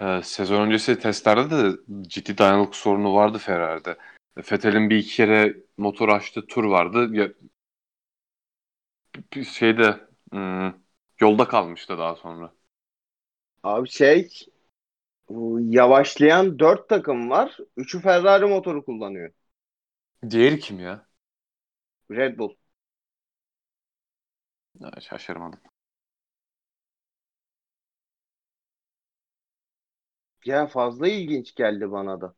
Ee, sezon öncesi testlerde de ciddi dayanıklık sorunu vardı Ferrari'de. Vettel'in bir iki kere motor açtığı tur vardı. Ya, bir şeyde hmm, yolda kalmıştı daha sonra. Abi şey yavaşlayan dört takım var. Üçü Ferrari motoru kullanıyor. Diğeri kim ya? Red Bull. Ha, Şaşırmadım. Ya fazla ilginç geldi bana da.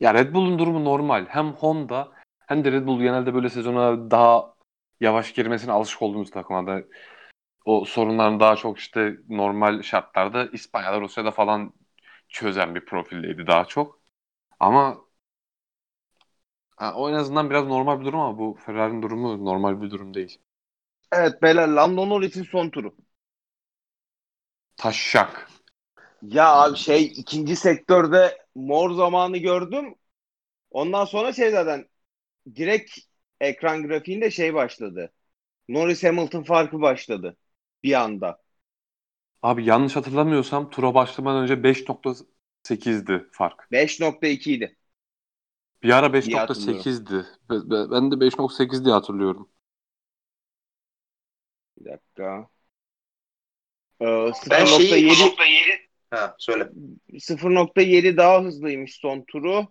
Ya Red Bull'un durumu normal. Hem Honda hem de Red Bull genelde böyle sezona daha yavaş girmesine alışık olduğumuz takımlarda. O sorunların daha çok işte normal şartlarda İspanya'da, Rusya'da falan çözen bir profildeydi daha çok. Ama ha, o en azından biraz normal bir durum ama bu Ferrari'nin durumu normal bir durum değil. Evet beyler Lando Norris'in son turu. Taşşak. Ya abi şey ikinci sektörde mor zamanı gördüm. Ondan sonra şey zaten direkt ekran grafiğinde şey başladı. Norris Hamilton farkı başladı bir anda. Abi yanlış hatırlamıyorsam tura başlamadan önce 5.8'di fark. 5.2 idi. Bir ara İyi hatırlıyorum. 5.8'di. Be- be- Ben de 5.8 diye hatırlıyorum. Bir dakika. Ee, Ben şeyi 0.7 ha söyle. 0.7 daha hızlıymış son turu.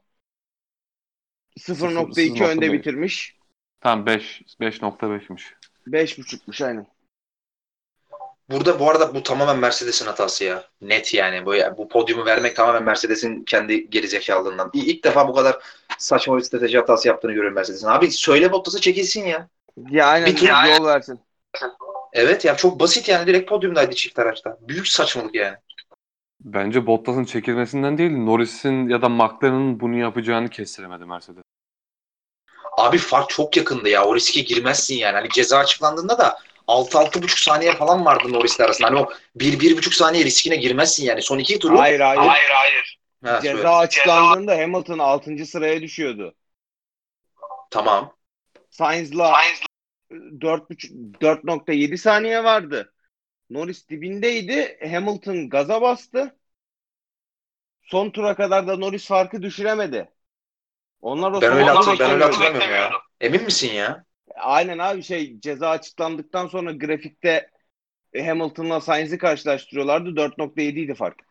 0.2 0.5. önde bitirmiş. Tamam 5 5.5'miş. 5.5'muş aynen. Burada bu arada bu tamamen Mercedes'in hatası ya. Net yani. Bu, bu podyumu vermek tamamen Mercedes'in kendi gerizekalılığından. İlk defa bu kadar saçma bir strateji hatası yaptığını görüyorum Mercedes'in. Abi söyle Bottas'a çekilsin ya. Ya aynen Bir tur- yol versin. Evet ya çok basit yani. Direkt podyumdaydı çift araçta. Büyük saçmalık yani. Bence Bottas'ın çekilmesinden değil Norris'in ya da McLaren'ın bunu yapacağını kestiremedi Mercedes. Abi fark çok yakındı ya. O riske girmezsin yani. Hani ceza açıklandığında da 6-6,5 saniye falan vardı Norris'le arasında. Hani o 1-1,5 saniye riskine girmezsin yani. Son iki turu. Hayır hayır. hayır. Ha, Ceza söyle. açıklandığında Hamilton 6. sıraya düşüyordu. Tamam. Sainz'la 4.5 4.7 saniye vardı. Norris dibindeydi. Hamilton gaza bastı. Son tura kadar da Norris farkı düşüremedi. Onlar o Ben öyle, hatır, ben öyle hatırlamıyorum ya. Emin misin ya? Aynen abi şey ceza açıklandıktan sonra grafikte Hamilton'la Sainz'i karşılaştırıyorlardı. 4.7 idi fark.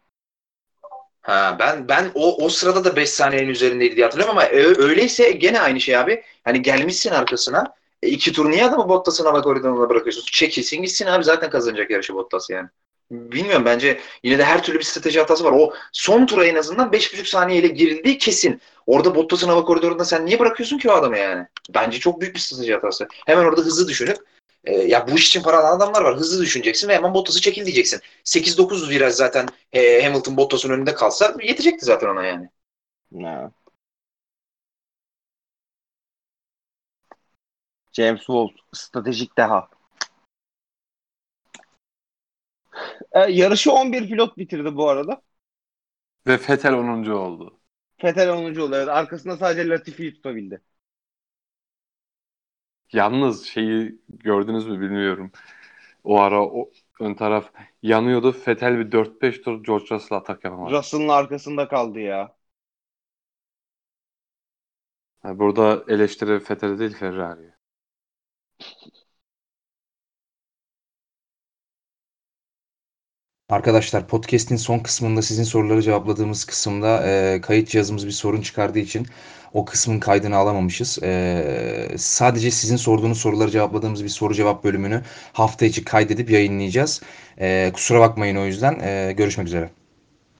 Ha ben ben o o sırada da 5 saniyenin üzerindeydi diye hatırlıyorum ama ö- öyleyse gene aynı şey abi. Hani gelmişsin arkasına. E, iki tur niye adamı Bottas'ın hava koridoruna bırakıyorsun? Çekilsin gitsin abi zaten kazanacak yarışı Bottas yani. Bilmiyorum bence yine de her türlü bir strateji hatası var. O son tura en azından 5,5 saniyeyle girildiği kesin. Orada Bottas'ın hava koridorunda sen niye bırakıyorsun ki o adamı yani? Bence çok büyük bir strateji hatası. Hemen orada hızlı düşünüp e, ya bu iş için para alan adamlar var. Hızlı düşüneceksin ve hemen Bottas'ı çekil diyeceksin. 8-9 viraj zaten e, Hamilton Bottas'ın önünde kalsa yetecekti zaten ona yani. Ha. James Wolf stratejik deha. E, yarışı 11 pilot bitirdi bu arada. Ve Vettel 10. oldu. Vettel 10. oldu. Evet, arkasında sadece Latifi'yi tutabildi. Yalnız şeyi gördünüz mü bilmiyorum. O ara o ön taraf yanıyordu. Vettel bir 4-5 tur George Russell atak yapamadı. Russell'ın arkasında kaldı ya. Burada eleştiri Vettel'e değil Ferrari'ye. Arkadaşlar podcast'in son kısmında sizin soruları cevapladığımız kısımda e, kayıt cihazımız bir sorun çıkardığı için o kısmın kaydını alamamışız. E, sadece sizin sorduğunuz soruları cevapladığımız bir soru cevap bölümünü hafta içi kaydedip yayınlayacağız. E, kusura bakmayın o yüzden. E, görüşmek üzere.